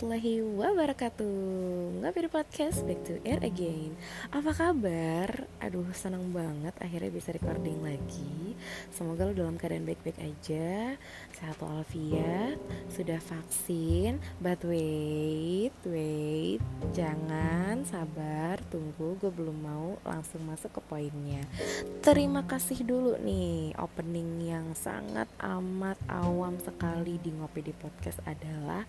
warahmatullahi wabarakatuh. Ngapir Podcast, back to air again. Apa kabar? Aduh seneng banget akhirnya bisa recording lagi. Semoga lo dalam keadaan baik-baik aja. Sehat walafiat. Sudah vaksin. But wait, wait. Jangan, sabar, tunggu Gue belum mau langsung masuk ke poinnya. Terima kasih dulu nih Opening yang sangat amat awam sekali di Ngopi di Podcast adalah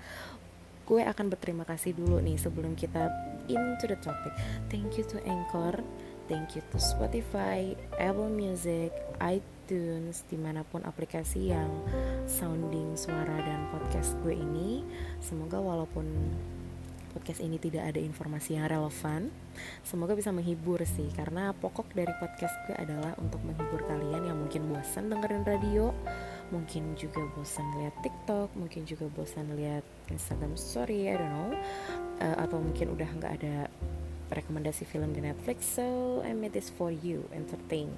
gue akan berterima kasih dulu nih sebelum kita into the topic. Thank you to Anchor, thank you to Spotify, Apple Music, iTunes, di mana pun aplikasi yang sounding suara dan podcast gue ini. Semoga walaupun podcast ini tidak ada informasi yang relevan, semoga bisa menghibur sih karena pokok dari podcast gue adalah untuk menghibur kalian yang mungkin bosan dengerin radio mungkin juga bosan lihat TikTok, mungkin juga bosan lihat Instagram Story, I don't know, uh, atau mungkin udah nggak ada rekomendasi film di Netflix, so I made this for you, entertain,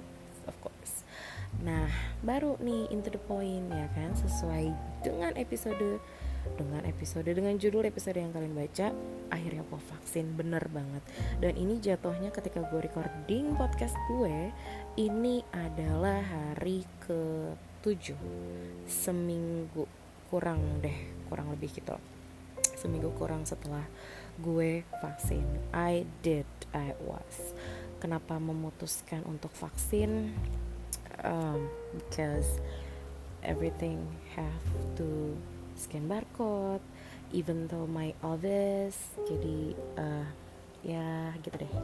of course. Nah, baru nih into the point ya kan, sesuai dengan episode dengan episode dengan judul episode yang kalian baca akhirnya aku vaksin bener banget. Dan ini jatuhnya ketika gue recording podcast gue ini adalah hari ke 7 seminggu kurang deh kurang lebih gitu seminggu kurang setelah gue vaksin. I did I was. Kenapa memutuskan untuk vaksin? Um, because everything have to scan barcode even though my office jadi uh, ya gitu deh.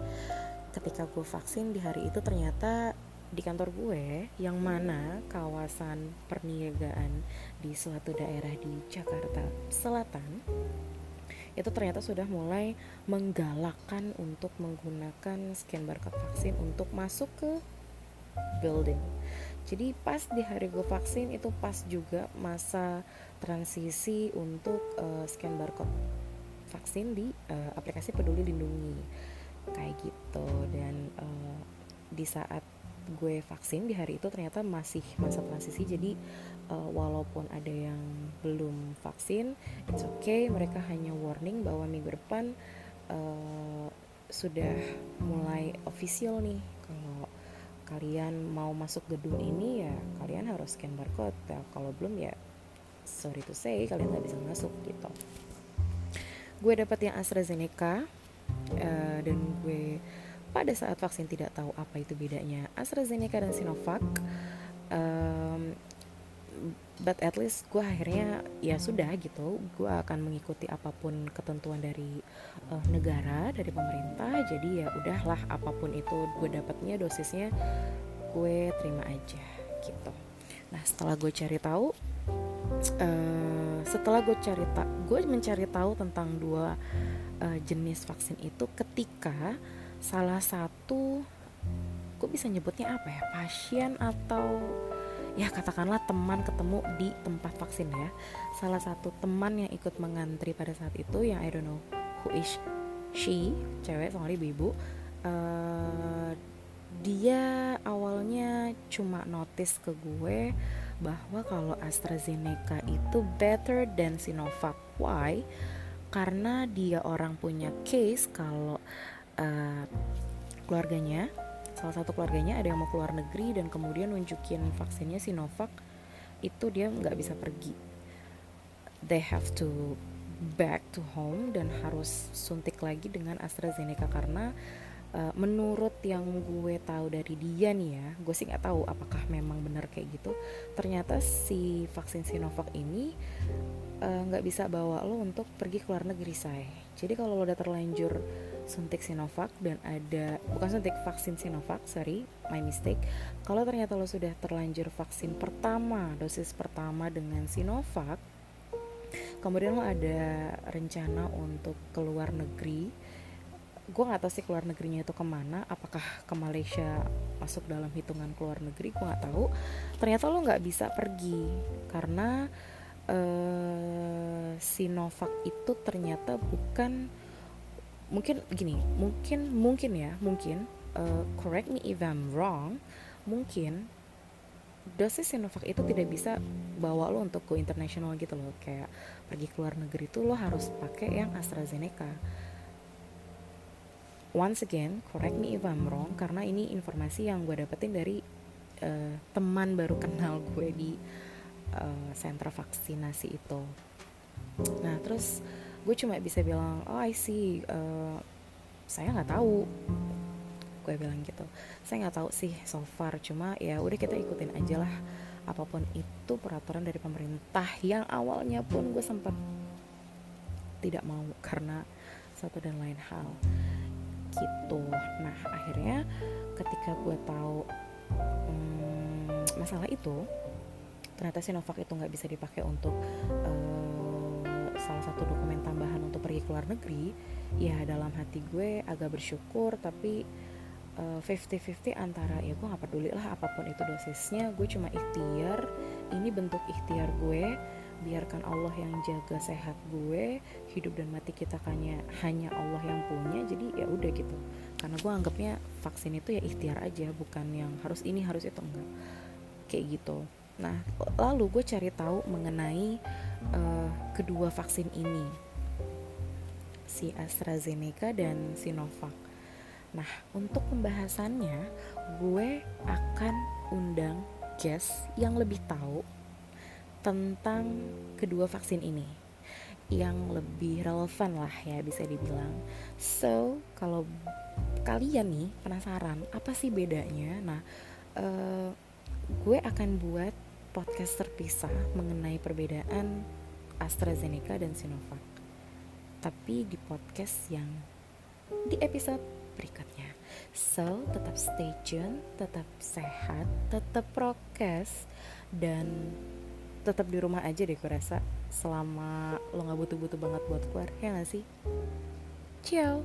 Ketika gue vaksin di hari itu ternyata di kantor gue yang mana kawasan perniagaan di suatu daerah di Jakarta Selatan itu ternyata sudah mulai menggalakkan untuk menggunakan scan barcode vaksin untuk masuk ke building. Jadi pas di hari gue vaksin itu pas juga masa transisi untuk uh, scan barcode vaksin di uh, aplikasi Peduli Lindungi kayak gitu dan uh, di saat gue vaksin di hari itu ternyata masih masa transisi. Jadi uh, walaupun ada yang belum vaksin it's okay. Mereka hanya warning bahwa minggu depan uh, sudah mulai official nih. Kalau kalian mau masuk gedung ini ya kalian harus scan barcode. Ya, kalau belum ya sorry to say kalian nggak bisa masuk gitu. Gue dapat yang AstraZeneca uh, dan gue pada saat vaksin tidak tahu apa itu bedanya AstraZeneca dan Sinovac um, but at least gue akhirnya ya sudah gitu gue akan mengikuti apa pun ketentuan dari uh, negara dari pemerintah. Jadi ya udahlah apa pun itu gue dapatnya dosisnya gue terima aja gitu. Nah setelah gue cari tahu uh, setelah gue cari tak gue mencari tahu tentang dua uh, jenis vaksin itu ketika salah satu gue bisa nyebutnya apa ya pasien atau ya katakanlah teman ketemu di tempat vaksin ya salah satu teman yang ikut mengantri pada saat itu yang I don't know who is she cewek soalnya ibu uh, dia awalnya cuma notice ke gue bahwa kalau AstraZeneca itu better than Sinovac. Why? Karena dia orang punya case kalau uh, keluarganya salah satu keluarganya ada yang mau keluar negeri dan kemudian nunjukin vaksinnya Sinovac itu dia nggak bisa pergi. They have to back to home dan harus suntik lagi dengan AstraZeneca karena uh, menurut yang gue tahu dari dia nih ya gue sih nggak tahu apakah memang benar kayak gitu ternyata si vaksin Sinovac ini eh, nggak uh, bisa bawa lo untuk pergi ke luar negeri say. Jadi kalau lo udah terlanjur suntik Sinovac dan ada bukan suntik vaksin Sinovac sorry my mistake. Kalau ternyata lo sudah terlanjur vaksin pertama dosis pertama dengan Sinovac kemudian lo ada rencana untuk keluar negeri gue nggak tahu sih keluar negerinya itu ke mana apakah ke Malaysia masuk dalam hitungan keluar negeri gue nggak tahu. Ternyata lo nggak bisa pergi karena uh, Sinovac itu ternyata bukan mungkin gini mungkin mungkin ya mungkin uh, correct me if I'm wrong mungkin dosis Sinovac itu tidak bisa bawa lo untuk go international gitu loh kayak pergi ke luar negeri tuh lo harus pakai yang AstraZeneca. Once again correct me if I'm wrong karena ini informasi yang gue dapetin dari uh, teman baru kenal gue di uh, sentra vaksinasi itu. Nah terus gue cuma bisa bilang oh I see uh, saya nggak tahu. Gue bilang gitu. Saya nggak tahu sih so far cuma ya udah kita ikutin aja lah. Apa pun itu peraturan dari pemerintah yang awalnya pun gue sempat tidak mau karena satu dan lain hal. Gitu. Nah akhirnya ketika gue tahu hmm, masalah itu ternyata Sinovac itu nggak bisa dipakai untuk uh, salah satu dokumen tambahan untuk pergi ke luar negeri ya dalam hati gue agak bersyukur tapi uh, eh, 50-50 antara ya gue nggak peduli lah apa pun itu dosisnya gue cuma ikhtiar ini bentuk ikhtiar gue biarkan Allah yang jaga sehat gue hidup dan mati kita hanya hanya Allah yang punya jadi ya udah gitu. Karena gue anggapnya vaksin itu ya ikhtiar aja bukan yang harus ini harus itu enggak. Kayak gitu. Nah lalu gue cari tahu mengenai uh, kedua vaksin ini. Si AstraZeneca dan Sinovac. Nah untuk pembahasannya gue akan undang guest yang lebih tahu tentang kedua vaksin ini. Yang lebih relevan lah ya bisa dibilang. So kalau kalian nih penasaran apa sih bedanya, nah uh, gue akan buat podcast terpisah mengenai perbedaan AstraZeneca dan Sinovac. Tapi di podcast yang di episode berikutnya. So, tetap stay tune, tetap sehat, tetap prokes, dan tetap di rumah aja deh gue rasa selama lo nggak butuh-butuh banget buat keluar ya gak sih ciao